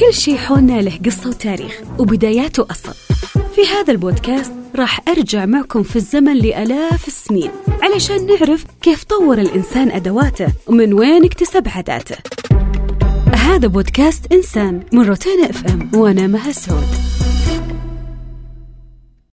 كل شي حولنا له قصة وتاريخ وبداياته أصل في هذا البودكاست راح أرجع معكم في الزمن لآلاف السنين علشان نعرف كيف طور الإنسان أدواته ومن وين اكتسب عاداته. هذا بودكاست إنسان من روتانا إف إم وأنا مها سعود.